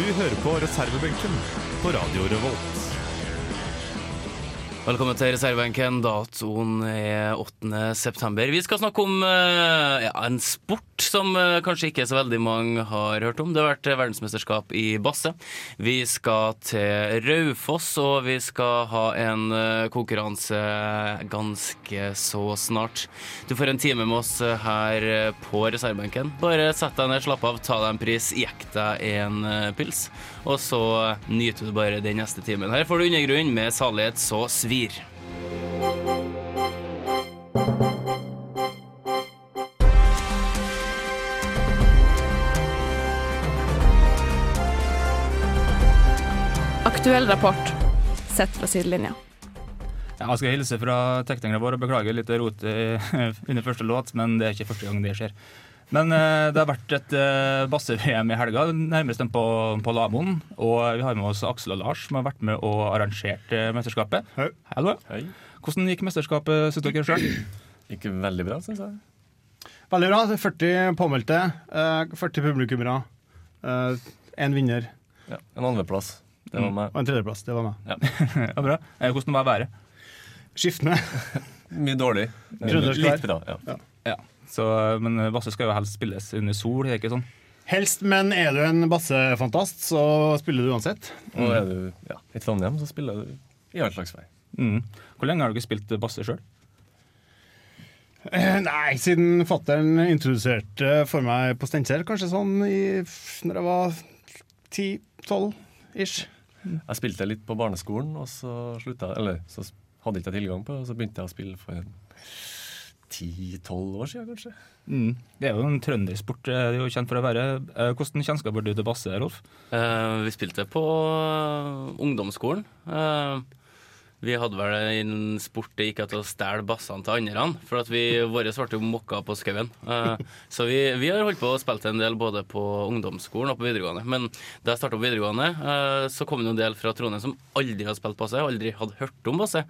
hører på reservebenken på Radio Revolt. Velkommen til reservebenken. Datoen er 8. september. Vi skal snakke om eh, ja, en sport som eh, kanskje ikke så veldig mange har hørt om. Det har vært verdensmesterskap i basse. Vi skal til Raufoss, og vi skal ha en eh, konkurranse ganske så snart. Du får en time med oss her på reservebenken. Bare sett deg ned, slapp av, ta deg en pris, jekk deg en eh, pils, og så nyter du bare den neste timen. Her får du Undergrunn med Salighet så svir. Aktuell rapport sett fra sidelinja. Ja, jeg skal hilse fra teknikerne våre og beklage litt rot under første låt, men det er ikke første gang det skjer. Men eh, det har vært et eh, basse-VM i helga, nærmest enn på, på Lamoen. Og vi har med oss Aksel og Lars, som har vært med og arrangert eh, mesterskapet. Hei. Hei. Hvordan gikk mesterskapet, syns dere sjøl? Gikk veldig bra, syns jeg. Veldig bra. er 40 påmeldte. eh, 40 publikummere. Én vinner Ja, en andreplass. Det var Mm. meg. og en tredjeplass. Det var meg. Ja, bra. Eh, Hvordan var været? Skiftende. Mye dårlig. Litt bra, ja. Ja. Så, men basse skal jo helst spilles under sol, er det ikke sånn? Helst, men er du en bassefantast, så spiller du uansett. Og er du ja, i Trondheim, så spiller du i all slags vei. Mm. Hvor lenge har du ikke spilt basse sjøl? Eh, Nei, siden fattern introduserte for meg på Steinkjer, kanskje sånn i, når jeg var 10-12 ish. Jeg spilte litt på barneskolen, og så slutta Eller så hadde ikke jeg tilgang på det, og så begynte jeg å spille for ti-tolv år siden, kanskje. Mm. Det er jo en trøndersport, eh, det er jo kjent for å være. Eh, Hvordan kjennskap har du til basse, Rolf? Eh, vi spilte på eh, ungdomsskolen. Eh, vi hadde vel en sport det gikk etter å stjele bassene til andre. For at vi, våre ble jo mokka på skauen. Eh, så vi, vi har holdt på å spille en del både på ungdomsskolen og på videregående. Men da jeg starta på videregående, eh, så kom det en del fra Trondheim som aldri hadde spilt basse, aldri hadde hørt om basse.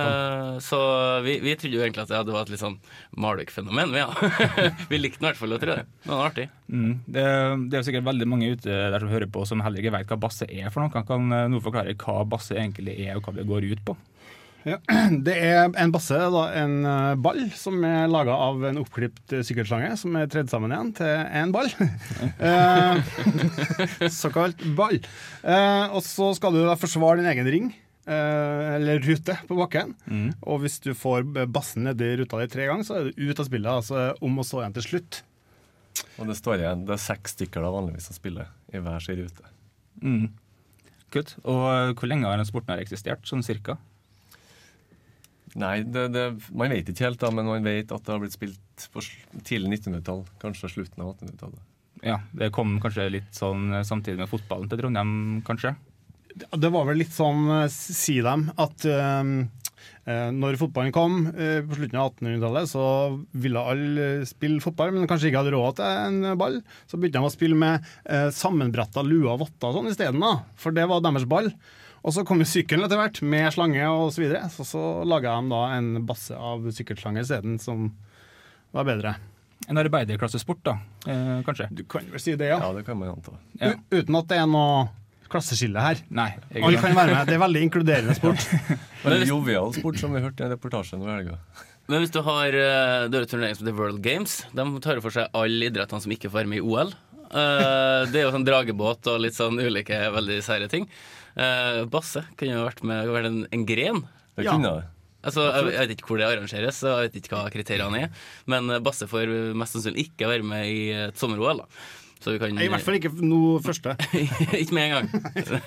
Eh, så vi, vi trodde jo egentlig at det var et litt sånn Malvik-fenomen. Ja. vi likte den i hvert fall, jeg tror det. Det var artig. Mm. Det, det er jo sikkert veldig mange ute der som hører på som heller ikke vet hva basse er for noe. Kan, kan noen forklare hva basse egentlig er, og hva det går ut på? Ja. Det er en basse, da, en eh, ball, som er laga av en oppklipt eh, sykkelslange, som er tredd sammen igjen til en ball. Eh, Såkalt ball. Eh, og så skal du da forsvare din egen ring. Eh, eller rute på bakken. Og hvis du får bassen nedi ruta di tre ganger, så er du ute av spillet. Altså om å stå igjen til slutt. Og det står igjen Det er seks stykker da vanligvis som spiller i hver sin rute. Mm. Kult. Og eh, hvor lenge har den sporten her eksistert, sånn cirka? Nei, det, det, man vet ikke helt, da, men man vet at det har blitt spilt på tidlig 1900-tall. Kanskje slutten av 1800-tallet. Ja, Det kom kanskje litt sånn eh, samtidig med fotballen til Trondheim, kanskje? Det var vel litt sånn, si dem, at eh, eh, når fotballen kom eh, på slutten av 1800-tallet, så ville alle eh, spille fotball, men kanskje ikke hadde råd til en ball. Så begynte de å spille med eh, sammenbretta luer og votter sånn isteden, for det var deres ball. Og så kom jo sykkelen etter hvert, med slange og så videre. Så, så laga de da en basse av sykkelslange isteden, som var bedre. En arbeiderklassesport, da, eh, kanskje? Du kan vel si det, ja. Ja, det kan man anta. Ja. Uten at det er noe klasseskille her. Nei. Alle kan være med. Det er veldig inkluderende sport. Veldig jovial sport, som vi hørte i en reportasje nå i helga. Men hvis du har uh, det er turnering som heter World Games, de tar for seg alle idrettene som ikke får være med i OL. Eh, det er jo sånn dragebåt og litt sånn ulike veldig sære ting. Eh, basse kunne jo vært med vært en, en gren. Det kunne det. Altså, jeg, jeg vet ikke hvor det arrangeres, og jeg vet ikke hva kriteriene er. Men basse får mest sannsynlig ikke være med i et sommer-OL. Så vi kan I hvert fall ikke nå første. ikke med en gang.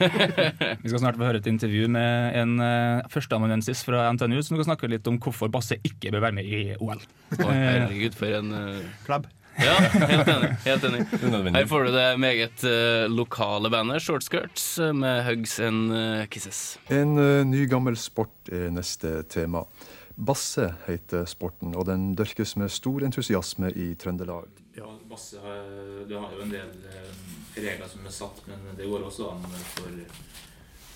Vi skal snart få høre et intervju med en uh, førsteamanuensis fra NTNU som skal snakke litt om hvorfor basse ikke bør være med i OL. Å, herregud, for en uh... Klabb. Ja, helt enig. Helt enig. Her får du det meget uh, lokale bandet Short Skirts eh, med Hugs and eh, Kisses. En uh, ny gammel sport er neste tema. Basse heter sporten, og den dyrkes med stor entusiasme i Trøndelag. Ja, Basse har, du har jo en del eh, regler som er satt, men det går også an for,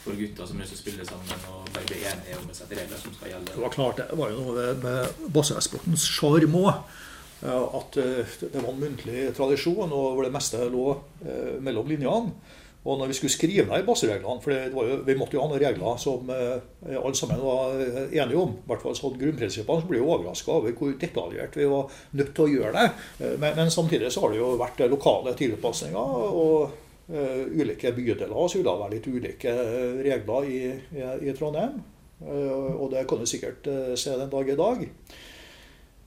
for gutter som ønsker å spille sammen og bare bli enige om å sette regler som skal gjelde. Det var klart det var jo noe med bassesportens sjarm òg. At eh, det var en muntlig tradisjon, og hvor det meste lå eh, mellom linjene. Og når vi skulle skrive ned basereglene, for jo, vi måtte jo ha noen regler som eh, alle sammen var eh, enige om, i hvert fall sånn grunnprinsippene, så blir vi overraska over hvor detaljert vi var nødt til å gjøre det. Eh, Men, men samtidig så har det jo vært eh, lokale tilpasninger. og eh, ulike bydeler så vil det være litt ulike regler i, i, i Trondheim. Eh, og det kan du sikkert se den dag i dag.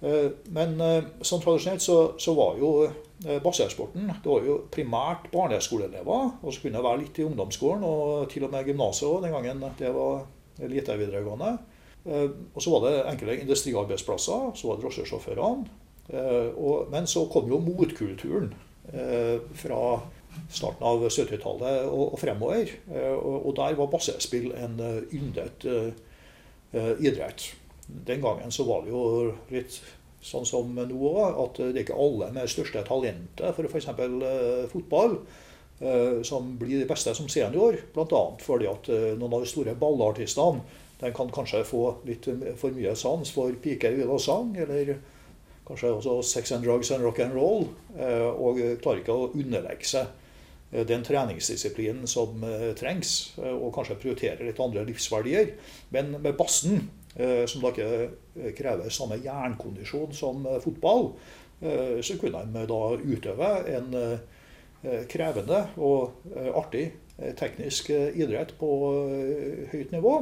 Men eh, sånn tradisjonelt så, så var jo eh, det var jo primært barneskoleelever. Og så kunne det være litt i ungdomsskolen og til og med gymnaset òg den gangen det var lite videregående. Eh, Og så var det enkle industriarbeidsplasser, så var det drosjesjåførene. Eh, Men så kom jo motkulturen fra starten av 70-tallet og, fremover. Og, der var basespill en yndet idrett. Den gangen så var det jo litt sånn som nå at det er ikke alle med største talentet for f.eks. Eh, fotball eh, som blir de beste som senior. Bl.a. fordi at eh, noen av de store ballartistene de kan kanskje få litt for mye sans for piker, hvil og sang. Eller kanskje også sex and drugs and rock and roll. Og klarer ikke å underlegge seg den treningsdisiplinen som trengs, og kanskje prioritere litt andre livsverdier. Men med bassen, som da ikke eh, krever samme jernkondisjon som eh, fotball, eh, så kunne de da utøve en eh, krevende og eh, artig eh, teknisk eh, idrett på eh, høyt nivå.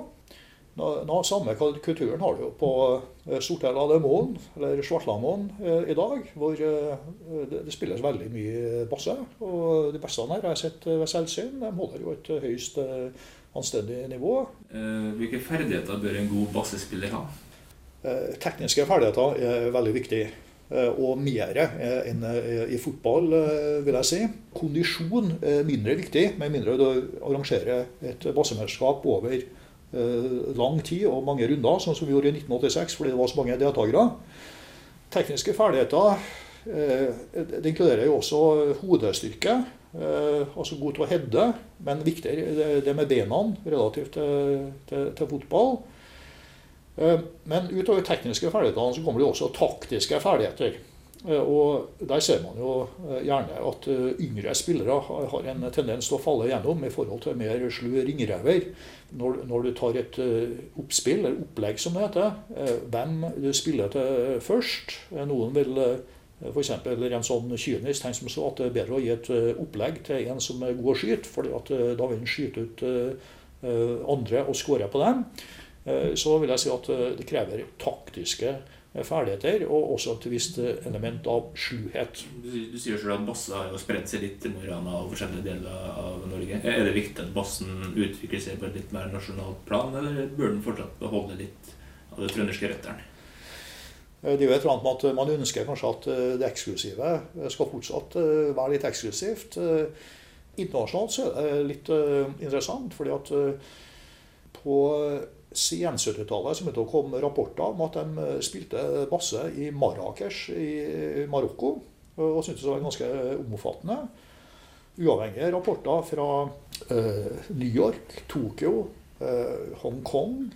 Nå, samme kulturen har du jo på Sortella de Moen, eller Svartlamoen, eh, i dag, hvor eh, det, spilles veldig mye basse. Og de beste her jeg sett eh, ved selvsyn. De holder jo et eh, høyst eh, anstendig nivå. Eh, Hvilke ferdigheter bør en god bassespiller ha? Eh, Tekniske ferdigheter er veldig viktig. eh, Og mer enn i fotball, vil jeg si. Kondisjon er mindre viktig, med mindre du arrangerer et bassemesterskap over lang tid og mange runder, sånn som vi gjorde i 1986 fordi det var så mange deltakere. Tekniske ferdigheter det inkluderer jo også hodestyrke. Altså god til å heade, men viktigere det- med beina relativt til, til, til fotball. Eh, Men utover tekniske ferdigheter så kommer det også taktiske ferdigheter. Eh, Og der ser man jo gjerne at yngre spillere har en tendens til å falle gjennom i forhold til mer slu ringrever. Når, når du tar et oppspill, eller opplegg som det heter, hvem du spiller til først. Noen vil f.eks. en sånn kynisk tenk som så at det er bedre å gi et eh, opplegg til en som er god å skyte, at eh, da vil han skyte ut eh, eh, andre og skåre på dem. Eh, Så vil jeg si at eh, det krever taktiske eh, ferdigheter, og også et visst eh, element av sluhet. Du, sier selv at basse har jo spredt seg litt til Morana og forskjellige deler av Norge. Er det viktig at bassen utvikler seg på et litt mer nasjonalt plan, eller bør den fortsatt beholde litt av det trønderske røttene? Eh, Det er jo et eller annet med at Man ønsker kanskje at eh, det eksklusive skal fortsatt eh, være litt eksklusivt. Eh, Internasjonalt så er det litt eh, interessant, fordi at eh, på sen 70-tallet så begynte det komme rapporter om at de eh, spilte basse i Marrakech i Marokko, og syntes det var ganske omfattende. Uavhengige rapporter fra eh, New York, Tokyo, eh, Hongkong.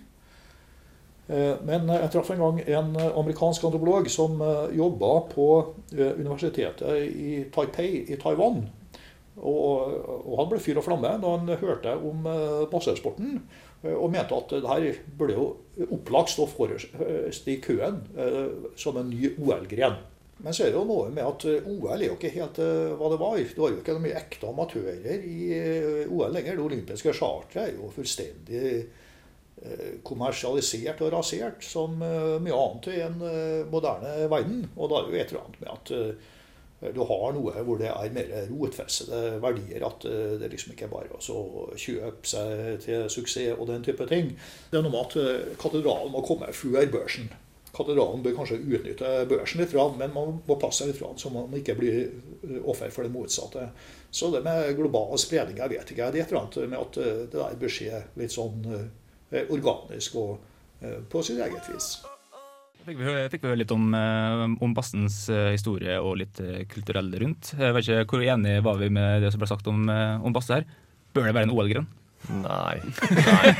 Eh, Men jeg traff en gang en amerikansk antropolog som jobba på eh, universitetet i Taipei i Taiwan. Og, og han ble fyr og flamme da han hørte om eh, eh, og mente at det her burde jo opplagt stå forrest i køen eh, som en ny OL-gren. Men så er det jo noe med at eh, OL er jo ikke helt eh, hva det var. Det var jo ikke noe mye ekte amatører i eh, OL lenger. Det olympiske charteret er jo fullstendig eh, kommersialisert og rasert, som eh, mye annet i en eh, moderne verden. Og da er det jo et eller annet med at eh, du har noe hvor det er mer rotfestede verdier. At eh, det liksom ikke er bare å kjøpe seg til suksess og den type ting. Det er noe med at eh, katedralen må komme før børsen. katedralen bør kanskje utnytte børsen litt, fram, men man må passe seg litt så man ikke blir eh, offer for det motsatte. Så det med global spredning, jeg vet ikke. Det er et eller annet med at eh, det der bør skje litt sånn eh, organisk og eh, på sitt eget vis. Fikk vi, fikk vi høre litt om, eh, om bassens eh, historie og litt kulturell rundt. Jeg vet ikke, Hvor enig var vi med det som ble sagt om, eh, om basse her? Bør det være en OL-grønn? Nei. Nei.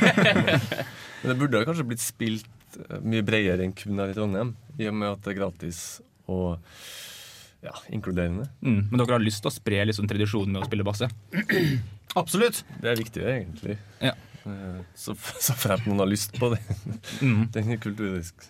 Men det burde kanskje blitt spilt eh, mye bredere enn kun her i Trondheim, i og med at det er gratis og ja, inkluderende. Mm, men dere har lyst til å spre litt sånn tradisjonen med å spille basse? Absolutt. Det er viktig, egentlig. Ja. Eh, Så, så fremt noen har lyst på det. Mm. Den er kulturisk.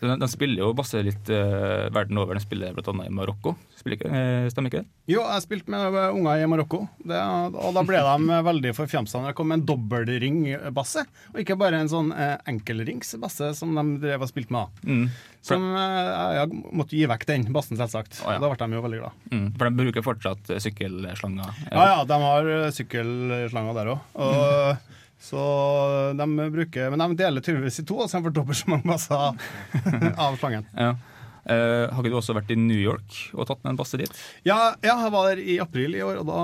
Den, den, spiller jo basse litt uh, verden over. Den spiller bl.a. i Marokko. Ikke, eh, stemmer ikke det? Jo, jeg spilte med unger i Marokko, det, og da ble de veldig forfjamsa når det kom en dobbeltringbasse, og ikke bare en sånn uh, enkelringsbasse som de drev og spilte med. Mm. Som eh, Jeg måtte gi vekk den bassen, selvsagt. Oh, ja. Da ble de jo veldig glad. Mm. For de bruker fortsatt eh, sykkelslanger. Ja ja, de har eh, sykkelslanger der òg. Og Så de bruker Men de deler tydeligvis i to, så de får dobbelt så mange basser av slangen. Ja. Uh, har ikke du også vært i New York og tatt med en basse dit? Ja, ja, jeg var der i april i år, og da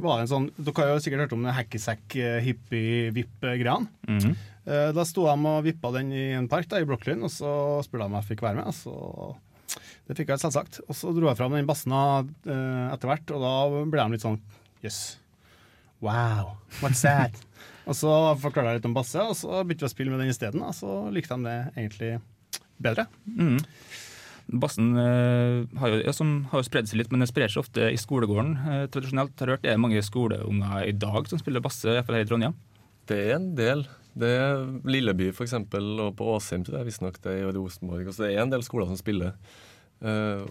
var det en sånn Dere har jo sikkert hørt om den hackysack-hippie-vipp-greia. Mm -hmm. uh, Da sto de og vippa den i en park da, i Brooklyn, og så spurte de om jeg fikk være med. Så det fikk jeg selvsagt. Og så dro jeg fram den bassen uh, etter hvert, og da ble de litt sånn Jøss. Yes. Wow, what's that? og så forklarte jeg litt om basse, og så begynte vi å spille med den isteden. Og så likte de det egentlig bedre. Mm. Bassen eh, har, jo, ja, har jo spredd seg litt, men den sprer seg ofte i skolegården. Eh, tradisjonelt har jeg hørt det er mange skoleunger i dag som spiller basse, i hvert fall her i Trondheim. Det er en del. Det er Lilleby for eksempel, og på Åsheim tror jeg visstnok det er, i Rosenborg. Så det er en del skoler som spiller. Eh,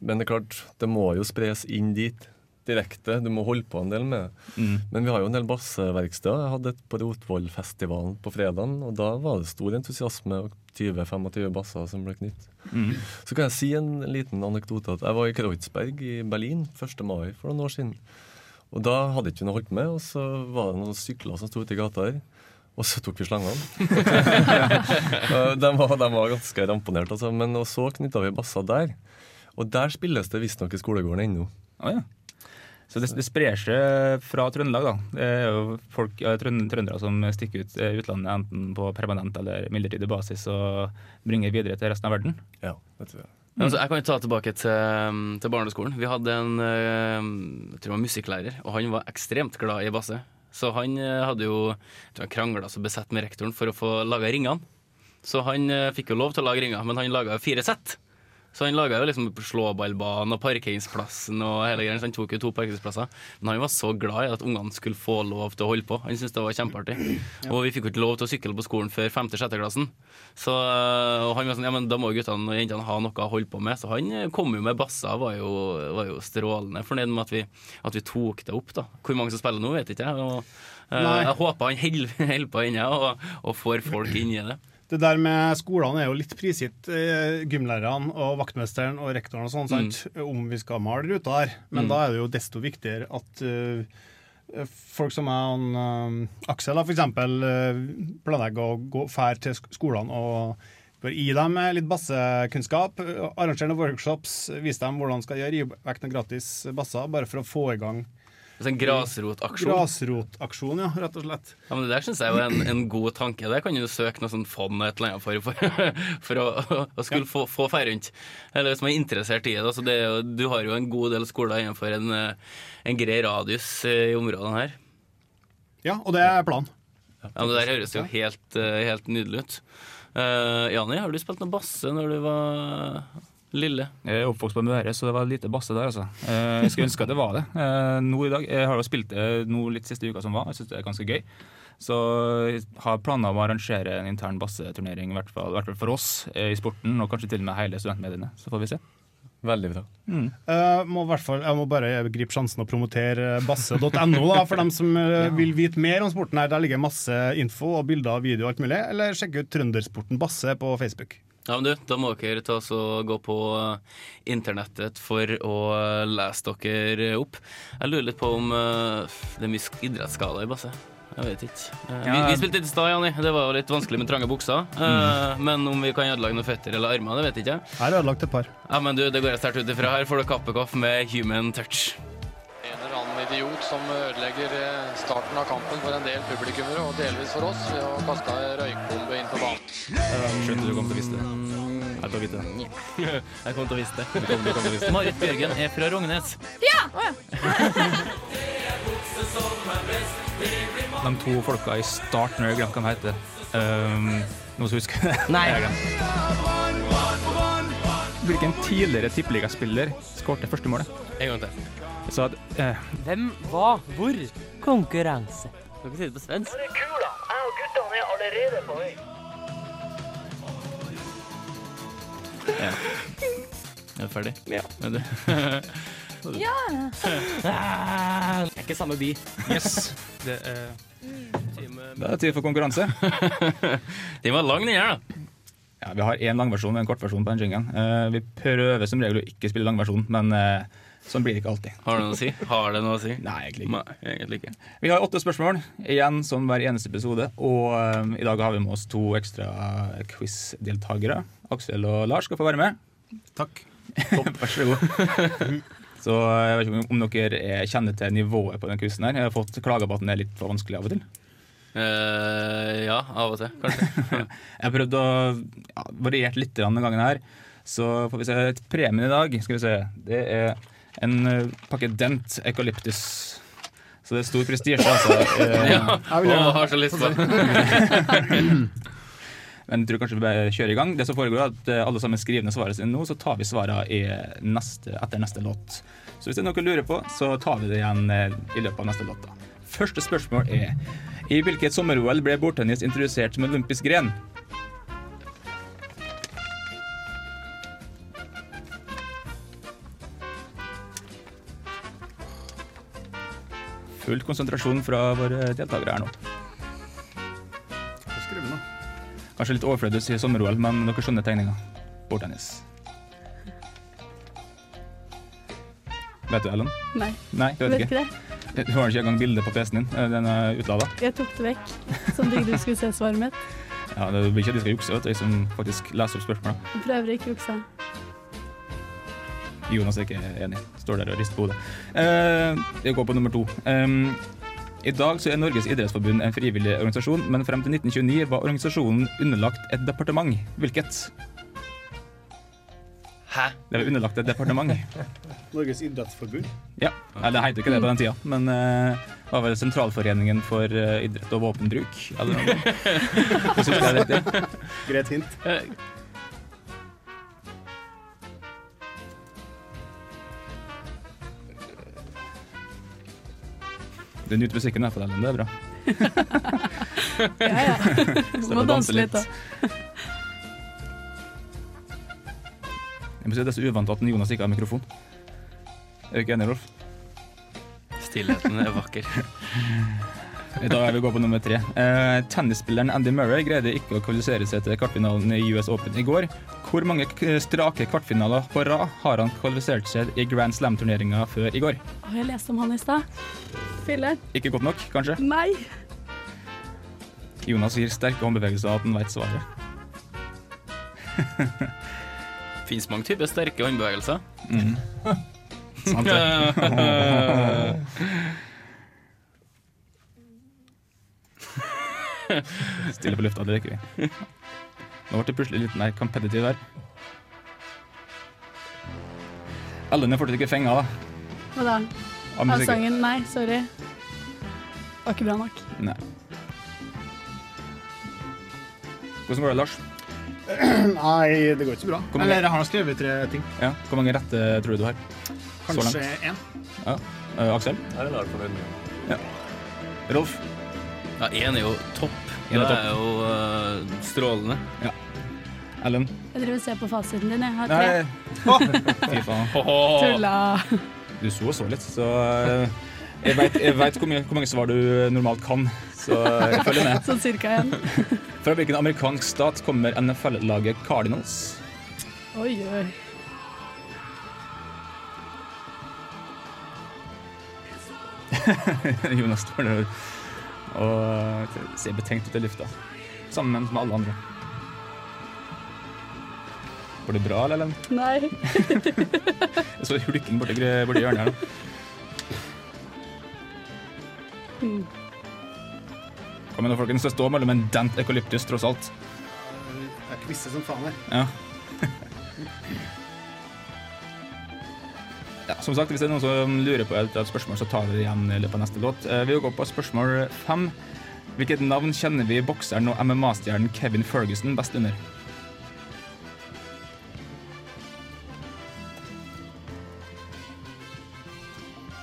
men det er klart, det må jo spres inn dit direkte. Du må holde på en del med det. Mm. Men vi har jo en del basseverksteder. Jeg hadde et på Rotvollfestivalen på fredagen, og da var det stor entusiasme og 20-25 basser som ble knytt. Mm. Så kan jeg si en liten anekdote. at Jeg var i Kreuzberg i Berlin 1. mai for noen år siden. Og da hadde ikke vi noe holdt med, og så var det noen sykler som sto ute i gata her. Og så tok vi slangene. De, var, de var ganske ramponert, altså. Men og så knytta vi basser der. Og der spilles det visstnok i skolegården ennå. Å ja. Så det, det sprer seg fra Trøndelag, da. Det er jo folk, ja, trøndere som stikker ut eh, utlandet enten på permanent eller midlertidig basis og bringer videre til resten av verden. Ja, det tror jeg. Mm. Altså, jeg kan jo ta tilbake til, til barneskolen. Vi hadde en eh, jeg tror jeg var musikklærer, og han var ekstremt glad i basse. Så han eh, hadde jo krangla så besett med rektoren for å få laga ringene. Så han fikk jo lov til å lage ringer, men han laga fire sett. Så han laga jo liksom slåballbanen og parkeringsplassen og hele greia. Han tok jo to parkeringsplasser. Men han var så glad i at ungene skulle få lov til å holde på. Han syntes det var kjempeartig. Og vi fikk jo ikke lov til å sykle på skolen før 5.-6. klassen. Så han var sånn, ja, men da må guttene og jentene ha noe å holde på med. Så han kom jo med basser, var jo, var jo strålende fornøyd med at vi, at vi tok det opp. da. Hvor mange som spiller nå, vet ikke jeg. Og, eh, jeg håper han holder på ennå og, og får folk inn i det. Det der med skolene er jo litt prisgitt eh, gymlærerne og vaktmesteren og rektoren og sånn, sant, om vi skal male ruta her. Men Mm. da er det jo desto viktigere at uh, folk som er han, eh, Aksel, f.eks., eksempel, eh, planlegger å gå fær til skolene og bør gi dem litt bassekunnskap. Arrangere noen workshops, vise dem hvordan skal gjøre, gi vekk noen gratis basser, bare for å få i gang en grasrotaksjon. grasrotaksjon, ja, rett og slett. Ja, men Det der syns jeg er en, en god tanke. Der kan du søke noe sånn fond et eller annet for, for, for å, å skulle få, få feire rundt. Eller hvis man er interessert i det. Altså det jo, du har jo en god del skoler innenfor en, eh, en grei radius eh, i områdene her. Ja, og det er planen. Ja, men Det der høres jo helt, eh, helt nydelig ut. Uh, Jani, har du spilt noe basse når du var lille? Jeg er oppvokst på Møre, så det var lite basse der, altså. Eh, Jeg skulle ønske at det var det. Eh, Nå i dag, Jeg har jo spilt det nå litt siste uka som var, jeg syns det er ganske gøy. Så jeg har planer om å arrangere en intern basseturnering, i hvert fall, i hvert fall for oss eh, i sporten, og kanskje til og med hele studentmediene. Så får vi se. Veldig bra. Eh, må hvert fall, jeg må bare gripe sjansen og promotere basse.no for dem som ja. vil vite mer om sporten. her. Der ligger masse info og bilder og video og alt mulig. Eller sjekke ut Trøndersporten Basse på Facebook. Ja, men du, da må dere ta oss og gå på eh, internettet for å eh, lese dere opp. Jeg lurer litt på om eh, det er mye sk- idrettsskader i Basse. Jeg vet ikke. Vi, Ja. vi spilte litt i stad, Janni. Det var jo litt vanskelig med trange bukser. Mm. Men om vi kan ødelegge noen føtter eller armer, det vet jeg ikke jeg. Her er ødelagt et par. Ja, men du, det går jeg sterkt ut ifra. Her får du Kappekoff med Human Touch. En eller annen idiot som ødelegger starten av kampen for en del publikummere, og delvis for oss, ved å kaste ei røykbombe inn på banen. Skjønte du kom til å vise det. Jeg tar vite det. Jeg kom til å vise det. Du kom, du kom til å det. Marit Bjørgen er fra Rognes. Ja! Oh, ja. De to folka i starten, jeg glemte glemt hva de heter. Um, noen som husker det? Nei. Jeg. Hvilken tidligere tippeligaspiller skårte første målet? En gang til. Så at, eh, Hvem, hva, hvor? Konkurranse. Kan ikke si det på svensk. Kula, jeg og guttene er allerede på vei. Ja. Jeg er ferdig. Ja. Er du? Ja. Det er ikke samme by. Yes. Det er, det er tid for konkurranse. Den var lang, den her, da. Ja, vi har én langversjon og en kortversjon på den jinglen. Eh, vi prøver som regel å ikke spille langversjon, men eh, sånn blir det ikke alltid. Har det noe å si? Har det noe å si? Nei, egentlig ikke. Nei, egentlig ikke. Vi har åtte spørsmål, igjen som hver eneste episode. Og um, i dag har vi med oss to ekstra quiz-deltakere. Aksel og Lars skal få være med. Takk. Vær så god. Så jeg vet ikke om dere er- kjenner til nivået på den quizen her. Jeg har fått klager på at den er litt for vanskelig av og til. Uh, ja, av og til, kanskje. Jeg har prøvd å ja, variere litt denne gangen her. Så får vi se. Premien i dag skal vi se, det er en eh, pakke Dent Eucalyptus. Så det er stor prestisje, altså. Ja, gjerne- har så lyst på. Men jeg tror kanskje vi bare kjører i gang. Det som foregår er at eh, Alle sammen skriver ned svaret sitt nå, så tar vi svarene neste, etter neste låt. Så hvis det er noe å lure på, så tar vi det igjen eh, i løpet av neste låt. da. Første spørsmål er I hvilket sommer-OL ble bordtennis introdusert som olympisk gren? Full konsentrasjon fra våre deltakere her nå. Kanskje litt overflødig å si sommer-OL, men dere skjønner tegninga. Bordtennis. Vet du, Ellen? Nei. Nei, du vet, Vet ikke. Du har ikke engang bilde på PC-en din. Eh, Den er utlada. Jeg tok det vekk, at du skulle se svaret mitt. Ja, det blir ikke at de skal jukse, vet du, jeg som faktisk leser opp spørsmåla. Jeg prøver ikke å jukse. Jonas er ikke enig. Står der og rister på hodet. Eh, jeg går på nummer to. Um, I dag så er Norges idrettsforbund en frivillig organisasjon, men frem til 1929 var organisasjonen underlagt et departement. Hvilket? Hæ? Det var underlagt et departement. Norges idrettsforbund. Ja, det het ikke det på den tida, men eh, det var vel Sentralforeningen for eh, idrett og våpenbruk, eller noe. Greit hint. Du nyter musikken her på den, det er bra. Ja, ja. Du Må danse litt, da. Jeg må si Det er så uvant at Jonas ikke har mikrofon. Er du ikke enig, Rolf? Stillheten er vakker. Da er vi går på nummer tre. Eh, tennisspilleren Andy Murray greide ikke å kvalifisere seg til kvartfinalen i US Open i går. Hvor mange strake kvartfinaler på rad har han kvalifisert seg i Grand Slam-turneringa før i går? Jeg leste om han i stad. Filler'n. Ikke godt nok, kanskje? Nei. Jonas gir sterke håndbevegelser at han veit svaret. Fins mange typer sterke håndbevegelser. Mm. Sant det. Stille på lufta, det liker vi. Nå ble det plutselig litt mer competitive her. Ellen er fortsatt ikke fenga, da. Hva da? Av Av sangen? Nei, sorry. Var ikke bra nok. Nei. Hvordan går det, Lars? Nei, det går ikke så bra. Mange- Eller jeg har skrevet tre ting. Ja, Hvor mange rette tror du du har? Kanskje én. Ja. Uh, Aksel? Her er Lars fornøyd med. Ja. Rolf? Ja, én er jo topp. En Det er topp. er jo uh, strålende. Ja. Ellen? Jeg driver og ser på fasiten din. Jeg har tre. Fy faen. Tulla. Du så og så litt, så eh, Jeg vet, hvor, hvor mange svar du normalt kan, så jeg følger med. Sånn cirka igjen. Fra hvilken amerikansk stat kommer NFL-laget Cardinals? Oi, oi. Jonas står der og ser betenkt ut i lufta. Sammen med alle andre. Var det bra, eller? Nei. Jeg så hulken borti, gre- borti hjørnet her nå. Kom igjen, folkens. Det står mellom en dent eukalyptus, tross alt. Jeg kvisser som faen her. Ja. ja. Som sagt, hvis det er noen som lurer på et, spørsmål, så tar vi det igjen i løpet av neste låt. Eh, Vi går på spørsmål fem. Hvilket navn kjenner vi bokseren og MMA-stjernen Kevin Ferguson best under?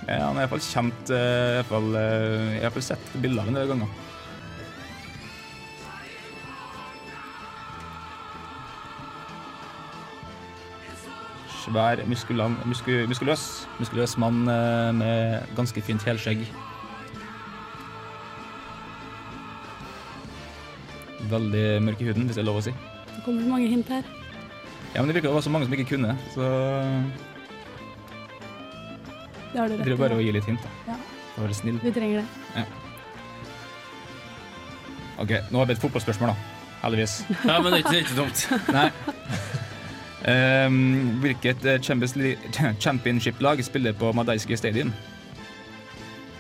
Ja, han er iallfall kjent eh, i hvert fall, eh, iallfall sett bilder av ham en del ganger. Svær, muskulan, musku, muskuløs, muskuløs mann eh, med ganske fint helskjegg. Veldig mørk i huden, hvis det er lov å si. Det kommer mange hint her. Ja, men Det virker å være så mange som ikke kunne, så Det har du rett driver bare å gi litt hint. da. Ja. Være snill. Vi trenger det. Ja. OK, nå har vi et fotballspørsmål, da. Heldigvis. Ja, men det er ikke, det er ikke dumt. Nei. Ehm, hvilket eh, Champions League- championship-lag spiller på Madeiske Stadium?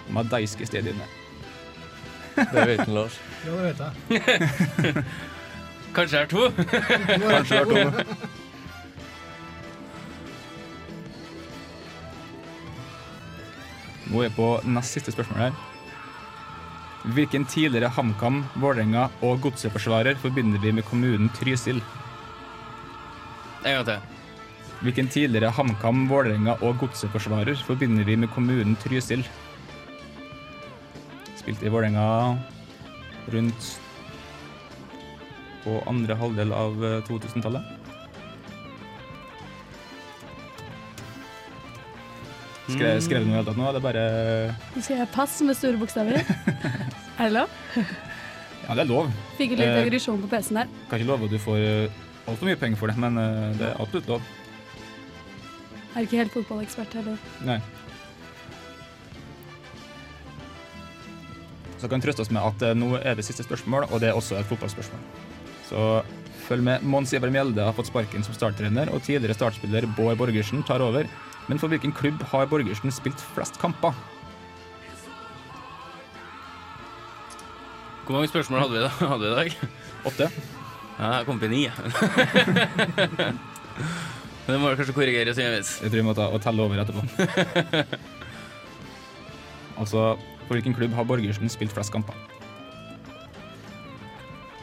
Madeiske Stadium. ja. Det vet han, Lars. Ja, det vet jeg. Kanskje det er to? Kanskje det er to. Nå er jeg på nest siste spørsmål her. Hvilken tidligere HamKam, Vålerenga og Godset-forsvarer forbinder vi med kommunen Trysil? En gang til. Hvilken tidligere HamKam, Vålerenga og Godset-forsvarer forbinder vi med kommunen Trysil? Spilte i Vålerenga rundt på andre halvdel av eh, 2000-tallet. Skrev, skrev du noe i det hele tatt nå? eller bare Nå skal jeg passe med store bokstaver. er det lov? Ja, det er lov. Fikk litt Eh, aggresjon på PC-en der. Kan ikke love at du får eh, altfor mye penger for det, men eh, det er absolutt lov. Jeg Er ikke helt fotballekspert heller. Nei. Så kan vi trøste oss med at eh, nå er det siste spørsmål, og det er også et fotballspørsmål. Så følg med. Mons Iver Mjelde har fått sparken som starttrener, og tidligere startspiller Bård Borgersen tar over. Men for hvilken klubb har Borgersen spilt flest kamper? Hvor mange spørsmål hadde vi da? Hadde vi i dag? Åtte. Ja, jeg kom på ni. Men det må jeg kanskje korrigere senere. Jeg tror vi må ta og telle over etterpå. altså, for hvilken klubb har Borgersen spilt flest kamper?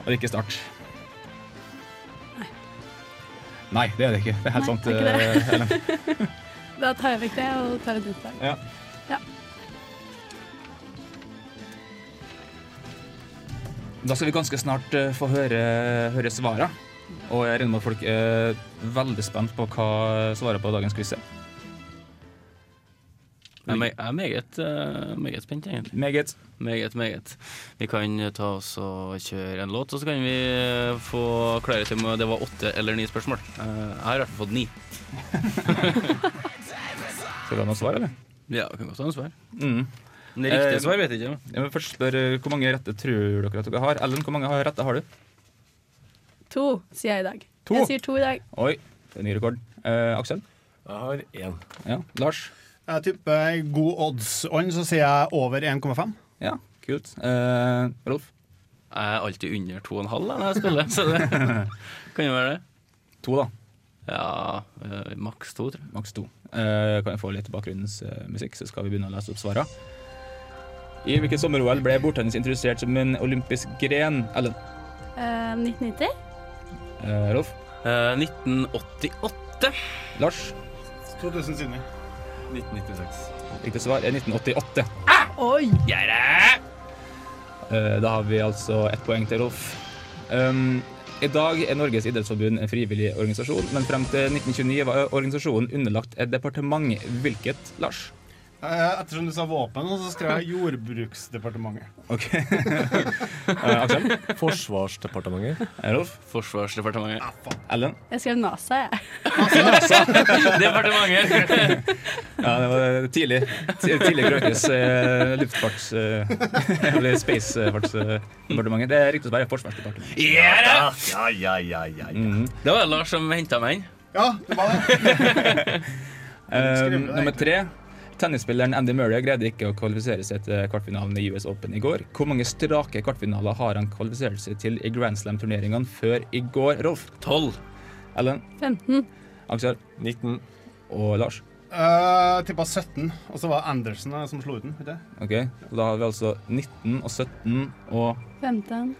Og ikke Start. Nei, Nei, det er det ikke. Det er helt Nei, sant. det er ikke det. eh, Da tar jeg vekk det og tar et lag. Ja. Ja. Da skal vi ganske snart eh, få høre, høre svarene. Og jeg regner med at folk er veldig spent på hva svaret på dagens quiz er. Jeg er me- meget, eh, meget spent, egentlig. Meget. Meget, meget. Vi kan ta oss og kjøre en låt, og så kan vi eh, få klare til om det var åtte eller ni spørsmål. Eh, Jeg har i hvert fall fått ni. Skal vi ha noe svar, eller? Ja, det kan godt ha noe svar. Mm. Men det riktige Eh, svar vet jeg ikke. Jeg må først spørre hvor mange rette tror dere at dere har? Ellen, hvor mange rette har du? To, sier jeg i dag. To? Jeg sier to i dag. Oi, det er ny rekord. Eh, Aksel? Jeg har én. Ja. Lars? Jeg tipper god odds-ånd, så sier jeg over 1,5. Ja, kult. Eh, Rolf? Jeg er alltid under to og en halv da, når jeg spiller, så det kan jo være det. To, da. Ja, eh, maks to, tror jeg. Maks to. Eh, kan jeg få litt bakgrunnsmusikk, så skal vi begynne å lese opp svarene. I hvilket sommer-OL ble bordtennis introdusert som en olympisk gren? Ellen? Uh, 1990? Uh, Rolf? 1988. Lars? 2000 siden, 1996. Riktig svar er 1988. Oi! Eh, Da har vi altså ett poeng til Rolf. Um, I dag er Norges idrettsforbund en frivillig organisasjon, men frem til 1929 var organisasjonen underlagt et departement. Hvilket, Lars? Eh, Ettersom du sa våpen, så skrev jeg Jordbruksdepartementet. Ok. uh, Aksel? Forsvarsdepartementet. Rolf? Forsvarsdepartementet. Ellen? Jeg skrev NASA, jeg. Departementet. Ja, det var tidlig. Ti- Tidlig Krøkes uh, luftfarts... Uh, eller spacefartsdepartementet. Det er riktig å være Forsvarsdepartementet. Yeah! Ja, ja, ja, ja. Mhm. Det var Lars som henta meg inn. Ja, det var det. Eh, det nummer tre. Tennisspilleren Andy Murray greide ikke å kvalifisere seg til kvartfinalen i US Open i går. Hvor mange strake kvartfinaler har han kvalifisert seg til i Grand Slam-turneringene før i går, Rolf? 12. Ellen? 15. Aksel? 19. Og Lars? Uh, Tippa 17, og så var Anderson eh, som slo ut den. Vet? Ok, Da har vi altså 19 og 17 og 15.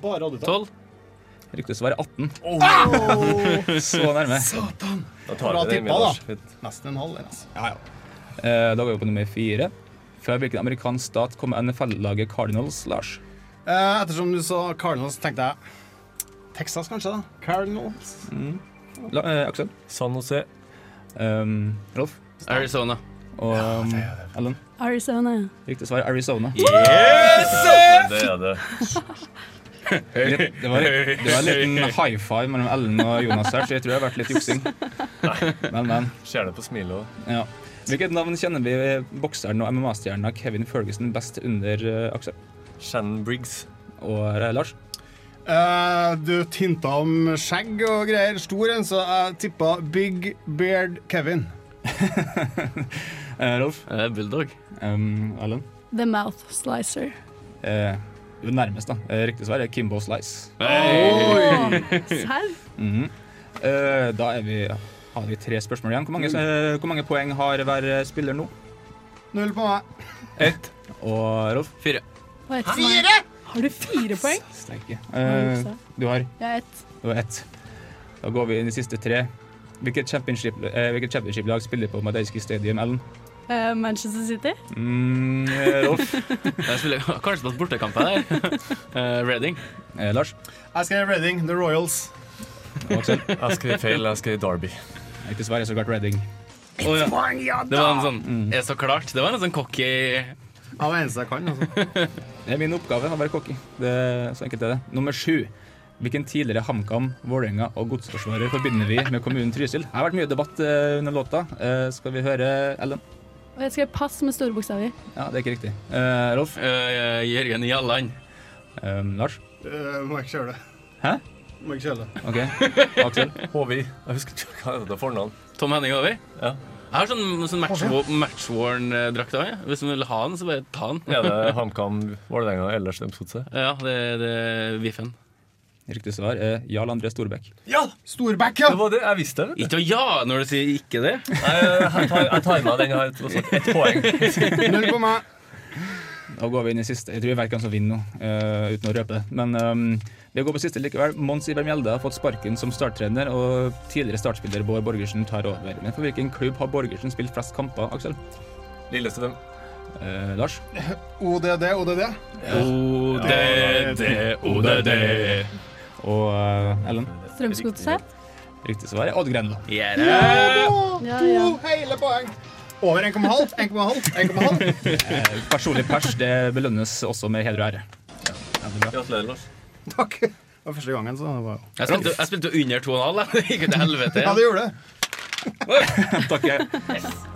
Bare oddetall. 12. Riktig svar er 18. Oh! Så nærme. Satan! Da tar Bra vi det med tippa, da. Nesten en halv. Altså. Ja, ja. Eh, da går vi på nummer fire. Fra hvilken amerikansk stat kommer NFL-laget Cardinals, Lars? Eh, ettersom du sa Cardinals, tenkte jeg Texas, kanskje? da? Cardinals. La, eh, Aksel? San Jose. Um, Rolf? Arizona. Og um, Ellen? Arizona. Riktig svar Arizona. Yes! Det er det. Litt, det, var, det var en liten high five mellom Ellen og Jonas her, så jeg tror det har vært litt juksing. Men, men. Ser det på smilet òg. Ja. Hvilket navn kjenner vi bokseren og MMA-stjerna Kevin Ferguson best under uh, Aksel? Shannon Briggs. Og uh, Lars? Uh, du tinta om skjegg og greier. Stor en, så jeg tippa Big Beard Kevin. Rolf? Bulldog. Um, Alan? The Mouth Slicer. Uh, du er nærmest, da. Riktig svar er Kimbo Slice. Oi! Serr? Mhm. Eh, da er vi, har vi tre spørsmål igjen. Hvor mange, eh, hvor mange poeng har hver spiller nå? Null på meg. Ett. Og Rolf? Fire. Fire! Har du fire poeng? Steike. Uh, du Eh, du har? Jeg har ett. Du har ett. Da går vi inn i siste tre. Hvilket championship, eh, hvilket championship-lag spiller på Madeiski Stadium, Ellen? Uh, Manchester City. Mm, Rolf? Jeg spiller kanskje på bortekamp her. Uh, Reading. Uh, Lars? Jeg skrev Reading, The Royals. Jeg skrev feil. Jeg skrev Derby. Riktig svar jeg så klart Redding. Oh, ja. Det var en sånn mm. så klart. Det var en sånn cocky Av det eneste jeg kan. Altså. Det er min oppgave å være cocky. Det så enkelt er det. Nummer sju. Hvilken tidligere HamKam, Vålerenga og Godsforsvarer forbinder vi med kommunen Trysil? Det har vært mye debatt eh, under låta. Eh, skal vi høre Ellen? Og jeg skrev pass med store bokstaver. Ja, det er ikke riktig. Uh, Rolf? Uh, Jørgen Jalland. Lars? Uh, må jeg ikke kjøre det. Hæ? Må ikke kjøle det. OK. Aksel? HVI. Jeg husker ikke hva det er fornavn. Tom Henning Håvi. Ja. Jeg har sånn, sånn match- matchworn-drakt av meg. Hvis du vil ha den, så bare ta den. Er det HamKam, Vålerenga eller Strømsgodset? Ja, det, det er Viffen. Riktig svar er Jarl André Storbekk. Ja! Storbekk, ja! Det var det. Jeg visste det. Ikke å ja når du sier ikke det. Nei, jeg tar, jeg tar med den. Jeg har et ett poeng. Null på meg. Da går vi inn i siste. Jeg tror jeg vet hvem som vinner nå, uh, uten å røpe det. Men um, vi går på siste likevel. Mons Iber Mjelde har fått sparken som starttrener, og tidligere startspiller Bård Borgersen tar over. Men for hvilken klubb har Borgersen spilt flest kamper, Aksel? Lillestrøm. Eh, Lars? ODD, ODD. ODD, ODD. Og eh, Ellen? Strømsgodset. Riktig svar er Odd Grenland. Yeah. Ja, ja. To hele poeng. Over 1,5, 1,5, 1,5. Eh, personlig pers det belønnes også med heder og ære. Gratulerer, Lars. Takk. Det var første gangen, så det var jo Jeg spilte, jeg spilte under 2,5. jeg. Det gikk jo til helvete. Ja, det gjorde det. Takk.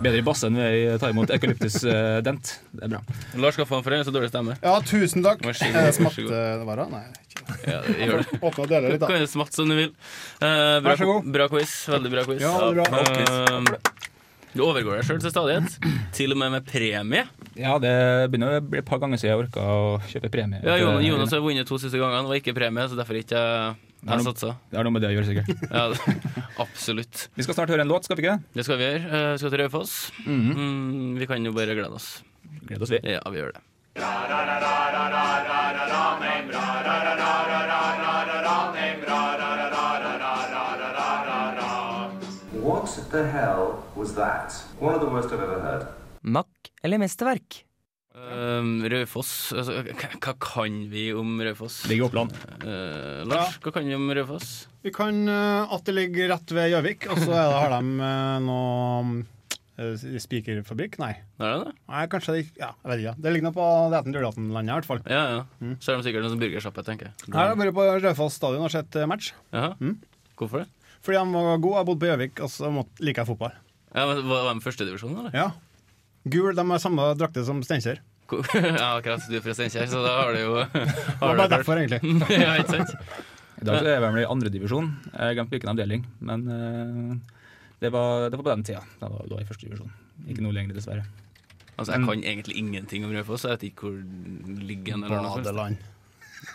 Bedre i bassen enn vi ta imot eukalyptus eh, dent. Det er bra. Lars skal få en for en så dårlig stemme. Ja, tusen takk. Vær så god, Er det vær så god. det da? Nei. ikke. Ja, det gjør det. Åpne og dele litt, da. kan jo smatte som du vil. Eh, bra, Vær så god. bra quiz. Veldig bra quiz. Ja, bra. Eh, du overgår deg sjøl til stadighet. Til og med med premie. Ja, det begynner å bli et par ganger siden jeg orka å kjøpe premie. Ja, Jonas, Jonas har vunnet to siste gangene. og ikke premie, så derfor ikke jeg Det er noe- satsa. Det har noe med det å gjøre, sikkert. Ja, absolutt. Vi skal snart høre en låt, skal vi ikke det? Det skal vi gjøre. Eh, Vi skal til Raufoss. Mhm. Mm, vi kan jo bare glede oss. Glede oss, vi. Ja, vi gjør det. What the hell was that? One of the worst I've ever heard. Mack eller mesterverk? Uh, Raufoss altså, hva- kan vi om Raufoss? Ligger i Oppland. Uh, Lars, hva kan vi om Raufoss? Vi kan uh, at det ligger rett ved Gjøvik, og så er har de eh, noe eh, spikerfabrikk? Nei. Er det det? Nei, kanskje det ja, Jeg vet ikke. Det ligger nå på Dæten-Dørdaten-landet, i hvert fall. Ja, ja. Så er de sikkert en sånn burgersjappe, tenker jeg. Jeg har vært på Raufoss stadion og sett eh, match. Mm. Hvorfor det? Fordi de var gode. Jeg bodde på Gjøvik, og så liker jeg fotball. Ja, men Var de førstedivisjon, eller? Ja. Gul, de har samme drakte som Steinkjer. Ko- ja, akkurat. Du er fra Steinkjer, så da har du jo Det var bare derfor, egentlig. ja, ikke sant? I dag så er jeg vel i andredivisjon. Jeg glemte hvilken avdeling, men eh, det, var, det var på den tida. Da var jeg i førstedivisjon. Ikke noe lenger, dessverre. Altså, Jeg kan egentlig ingenting om Raufoss. Jeg vet ikke hvor den ligger eller noe sånt. Badeland.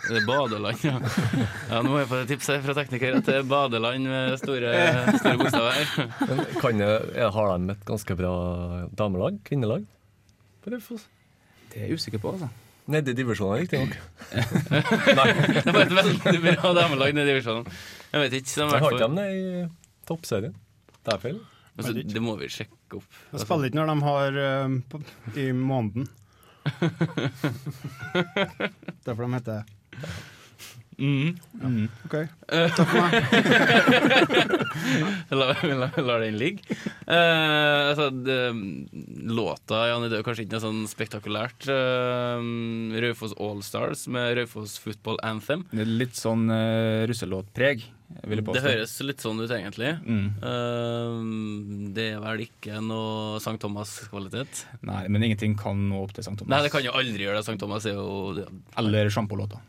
Det er badeland, ja. ja. Nå må jeg få et tips fra tekniker at det er badeland med store, store bokstaver. Men kan jeg, jeg, har de et ganske bra damelag? Kvinnelag? På Raufoss? Det er jeg usikker på, altså. Nede i divisjonen, riktignok. Det var et veldig bra damelag nede i divisjonen. Jeg vet ikke. De, har ikke dem det i toppserien. Det er. Altså, det må vi sjekke opp. Det spiller ikke når de har uh, i måneden. Derfor de heter Mm. Mm. OK. Takk for meg. la, la, la den ligge. Uh, altså, det, låta Jan, det er kanskje ikke noe sånn spektakulært. Uh, Raufoss Allstars med Raufoss Football Anthem. Det er litt sånn uh, russelåtpreg, vil jeg. Det høres litt sånn ut, egentlig. Mm. Uh, det er vel ikke noe St. Thomas-kvalitet? Nei, men ingenting kan nå opp til St. Thomas. Nei, det kan jo aldri gjøre det. St. Thomas er jo ja. Eller sjampolåta.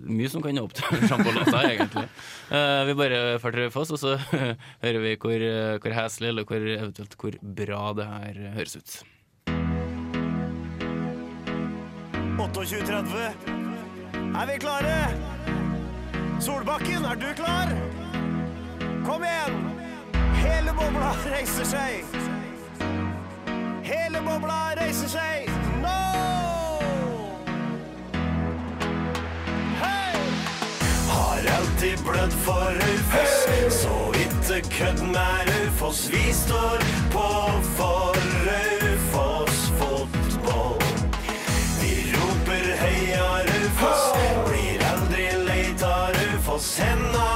Mye som kan nå opp til sjampolåta, egentlig. Uh, vi bare drar til Raufoss, og så hører vi hvor, eh, hvor heslig eller hvor, eventuelt hvor bra det her høres ut. 28.30. Er vi klare? Solbakken, er du klar? Kom igjen! Hele bobla reiser seg. Hele bobla reiser seg. Alltid blødd for Raufoss, så ikke kødd med Raufoss. Vi står på for Raufoss fotball. Vi roper heia Raufoss, blir aldri lei av Raufoss. Henda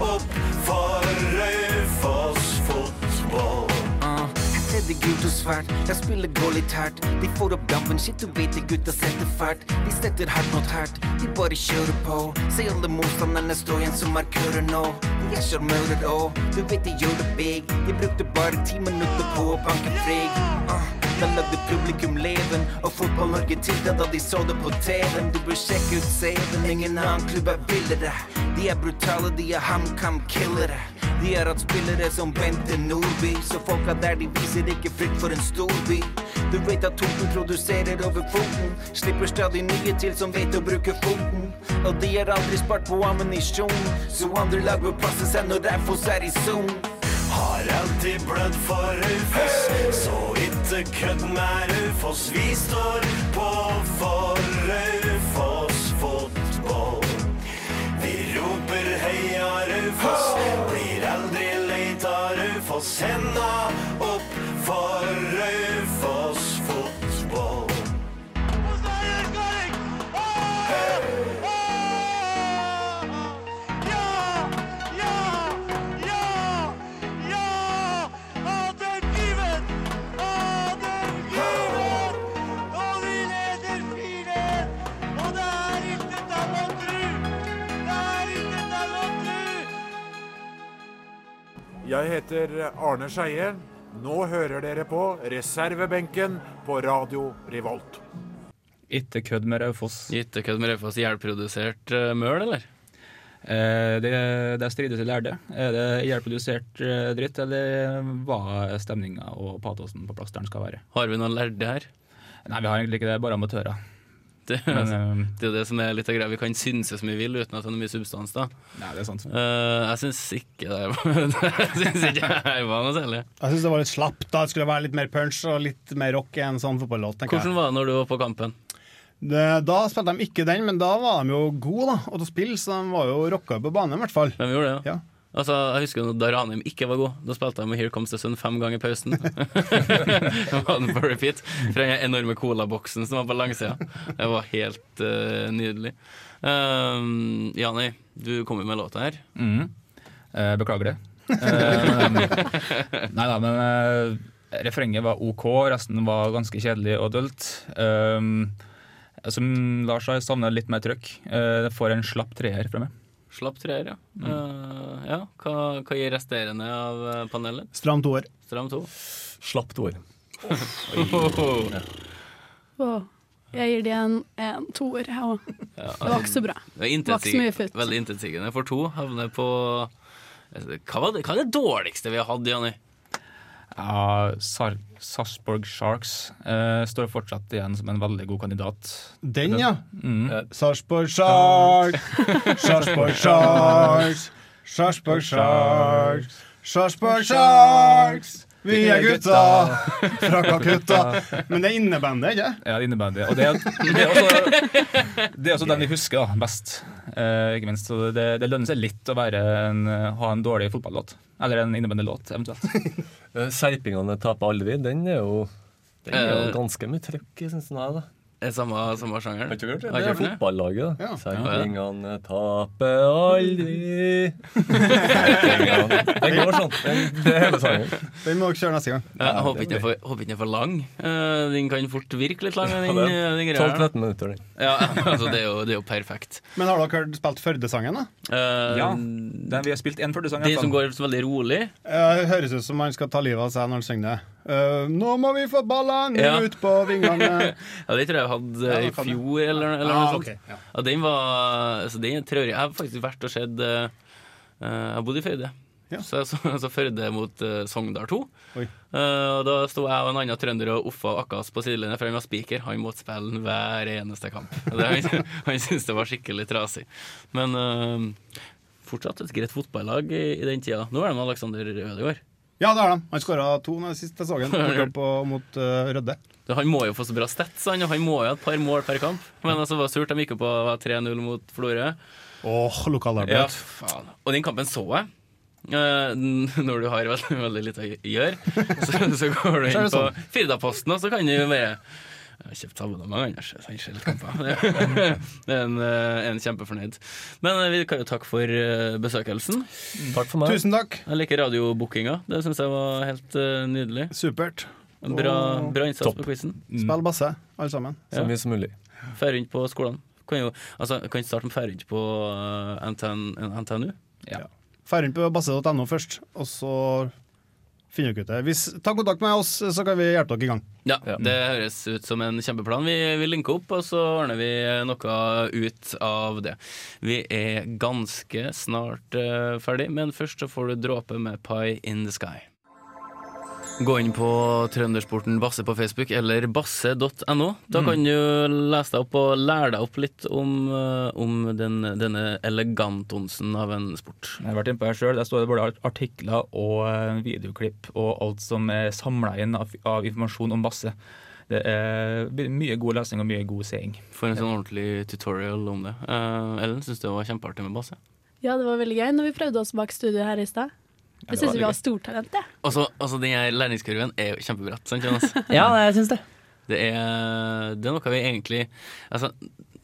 opp for Raufoss fotball. Uh, det er gult og svært, jeg spiller hardt. De får dampen, shit du vet det gutta setter fart. De setter hardt mot hardt, de bare kjører på. Se alle motstanderne stå igjen som markører nå. De er sjarmører òg. du vet de gjør det big. De brukte bare ti minutter på å banke frig. Uh, da lagde publikum leven, og Fotball-Norge tilta da de så det på TV-en. Du bør sjekke ut CV-en, ingen annen klubb er villere. De er brutale, de er HamKam-killere. De har hatt spillere som Bente Nordby, så folka der de viser ikke frykt for en storby. Du vet at Toten produserer over foten, slipper stadig nye til som vet å bruke foten. Og de har aldri spart på ammunisjon, så andre lag bør passe seg når Raufoss er i zone. Har alltid blødd for Raufoss, så ikke kødd med Raufoss. Vi står på for Raufoss Raufoss, blir aldri lei av Raufoss. Henda opp for Raufoss Jeg heter Arne Skeie. Nå hører dere på reservebenken på Radio Revolt. Ikke kødd med Raufoss. Ikke kødd med Raufoss. Gjeldprodusert uh, møl, eller? Eh, det, det strides i lærde. Er det ihjelprodusert eh, dritt, eller hva stemninga og patosen på plass der den skal være? Har vi noen lærde her? Nei, vi har egentlig ikke det. Bare amatører. Det, Men, det er jo det som er litt av greia. Vi kan synse som vi vil uten at det er mye substans. da Nei, det er sant. uh, Jeg syns ikke det Jeg syns ikke det var noe særlig. Jeg syns det var litt slapt. da Det skulle være litt mer punch og litt mer rock i en sånn fotballåt. Hvordan var det når du var på kampen? Det, da spilte de ikke den, men da var de jo gode da, å spille, så de var jo rocka på banen i hvert fall. De gjorde det, ja. Altså, jeg husker da Ranheim ikke var god. Da spilte de med Here Comes the Sun fem ganger i pausen. Da var den på repeat fra den enorme colaboksen som var på langsida. Det var helt uh, nydelig. Um, Jani, du kom jo med låta her. Mm. Eh, beklager det. Eh, nei da, men eh, Refrenget var OK, resten var ganske kjedelig og dølt. Um, som Lars sa, jeg savner litt mer trøkk. Uh, det får en slapp treer fra meg. Slapp treer, ja. Eh, ja. Hva, hva gir resterende av eh, panelet? Stram toer. Stram to. Slapp toer. Jeg gir de en, en toer, jeg òg. Ja, Det var ikke så bra. Det var ikke så mye futt. Veldig intetsigende for to. Havner på hva, var det, hva er det dårligste vi har hatt, Janni? Ja, Sar Sarpsborg Sharks eh, står fortsatt igjen som en veldig god kandidat. Den, ja. Mm. Sarpsborg Sharks, Sarpsborg Sharks, Sarpsborg Sharks, Sarpsborg Sharks. Vi er gutta fra Kakutta. Men det er innebandet, ikke Ja, det er det. Og det er, det er, også, det er også den vi husker da, best. Eh, ikke minst. Så det, det lønner seg litt å en, ha en dårlig fotballåt. Eller en innebandylåt, eventuelt. Eh, Serpingene taper aldri. Den er jo, den er jo Eh, ganske mye trøkk i, syns jeg. da. Er samme, samme sjanger? Har ikke hørt det? Det er, er fotballaget. Ja. Serpingene taper aldri Det går sånn. Det er hele sangen. Den må dere kjøre neste gang. Jeg håper ikke den er for, håper ikke den er for lang. Uh, den kan fort virke litt lang. Den, Ja, er den 12-13 minutter, den. Ja, altså, det, er jo, det er jo perfekt. Men har dere spilt Førde-sangen, da? Uh, Ja, den, vi har spilt en Førde-sang. Det Den som går så veldig rolig. Ja, Det høres ut som han skal ta livet av seg når han synger det. Uh, nå må vi få ballene Ja. ut på vingene. Ja, Det tror jeg jeg hadde Ja, i fjor, eller, eller Ah, noe sånt. Okay, ja. Ja, den var så den tror. Jeg har faktisk vært og sett uh, Jeg bodde i Førde. Ja. Så jeg så, så Førde mot uh, Sogndal 2. Oi. Og Da sto jeg og en annen trønder og uffa Akkas på sidelinja, for han var spiker. Han måtte spille hver eneste kamp. Det, han han syntes det var skikkelig trasig. Men uh, fortsatt et greit fotballag i, i den tida. Nå er det med Alexander Ødegaard. Ja, det har de. Han skåra to når sist jeg så ham, mot uh, Rødde. Han må jo få så bra stats, han, og han må jo ha et par mål per kamp. Men altså, det var surt. De gikk jo på var 3-0 mot Florø. Åh, Ja, lokalarbeid. faen. Og den kampen så jeg. Uh, når du har veldig, veldig lite å gjøre, så, så går du inn det på sånn. Firdaposten, og så kan du bare Jeg har kjøpt abonnement, Anders. så Jeg kamper. Det er en, eh, en kjempefornøyd. Men eh, vi kan jo takke for besøkelsen. Takk for meg. Tusen takk. Jeg liker radiobookinga. Det syns jeg var helt nydelig. Supert. Bra, bra innsats Topp. på quizen. Spill basse, alle sammen. Så mye som mulig. Fær rundt på skolene. Kan jo, altså, kan ikke starte med fær rundt på uh, NTN, NTNU. Ja. Fær rundt på basse.no først, og så finner dere ut det. Hvis, ta kontakt med oss, så kan vi hjelpe dere i gang. Ja, det høres ut som en kjempeplan. Vi, vi linker opp, og så ordner vi noe ut av det. Vi er ganske snart uh, ferdig, men først så får du dråpe med Pie in the Sky. Gå inn på Trøndersporten Basse på Facebook eller basse.no. Da kan du lese deg opp og lære deg opp litt om, eh, om den, denne elegantonsen av en sport. Jeg har vært inne på her selv. Der står det både artikler og eh, videoklipp og alt som er samla inn av, av informasjon om basse. Det er mye god lesning og mye god seing. For en sånn ordentlig tutorial om det. Eh, Ellen syns det var kjempeartig med basse. Ja, det var veldig gøy når vi prøvde oss bak studio her i stad. Det Jeg syns vi har gøy. stortalent, jeg. Også, også den her læringskurven er jo kjempebratt, sant Jonas? Ja, jeg syns det. Det er, det er noe vi egentlig Altså,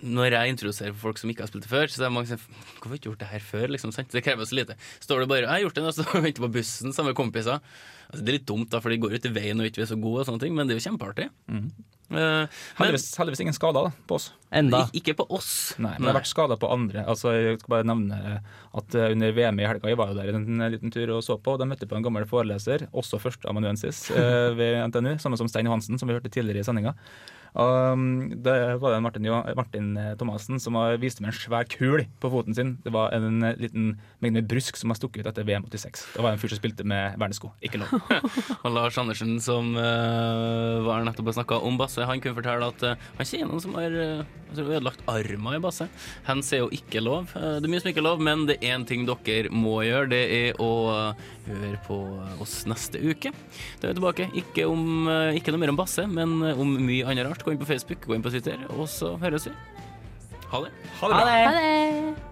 når jeg introduserer for folk som ikke har spilt det før, så er det mange som sier Hvorfor har du ikke gjort det her før? Liksom, sant? Det krever så lite. Står du bare 'Jeg har gjort det', og så venter på bussen sammen med kompiser. Altså, det er litt dumt, da, for de går ut i veien og ikke er så gode, og sånne ting, men det er jo kjempeartig. Eh, men- Heldigvis, heldigvis ingen skader da, på oss. Enda. Ik- Ikke på oss. Nei, men det har vært skader på andre. Altså, jeg skal bare nevne at eh, Under VM i helga jeg var jo der en eh, liten tur og så på, og Da møtte på en gammel foreleser, også førsteamanuensis eh, ved NTNU, samme som Stein Johansen, som vi hørte tidligere i sendinga. Um, det var det Martin, Martin eh, Thomassen som viste meg en svær kul på foten sin. Det var en liten mengde med brusk som har stukket ut etter VM 86. Det var en fyr som spilte med vernesko. Ikke lov. Og Lars Andersen, som uh, var nettopp og snakka om basse, han kunne fortelle at uh, han kjenner noen som har uh, ødelagt armer i basse. Hands er jo ikke lov. Uh, det er mye som ikke er lov, men det er én ting dere må gjøre. Det er å høre på oss neste uke. Da er vi tilbake. Ikke, om, ikke noe mer om basse, men om mye annet rart. Gå inn på Facebook, gå inn på Twitter, og så høres vi. Ha det. Ha det. Ha det.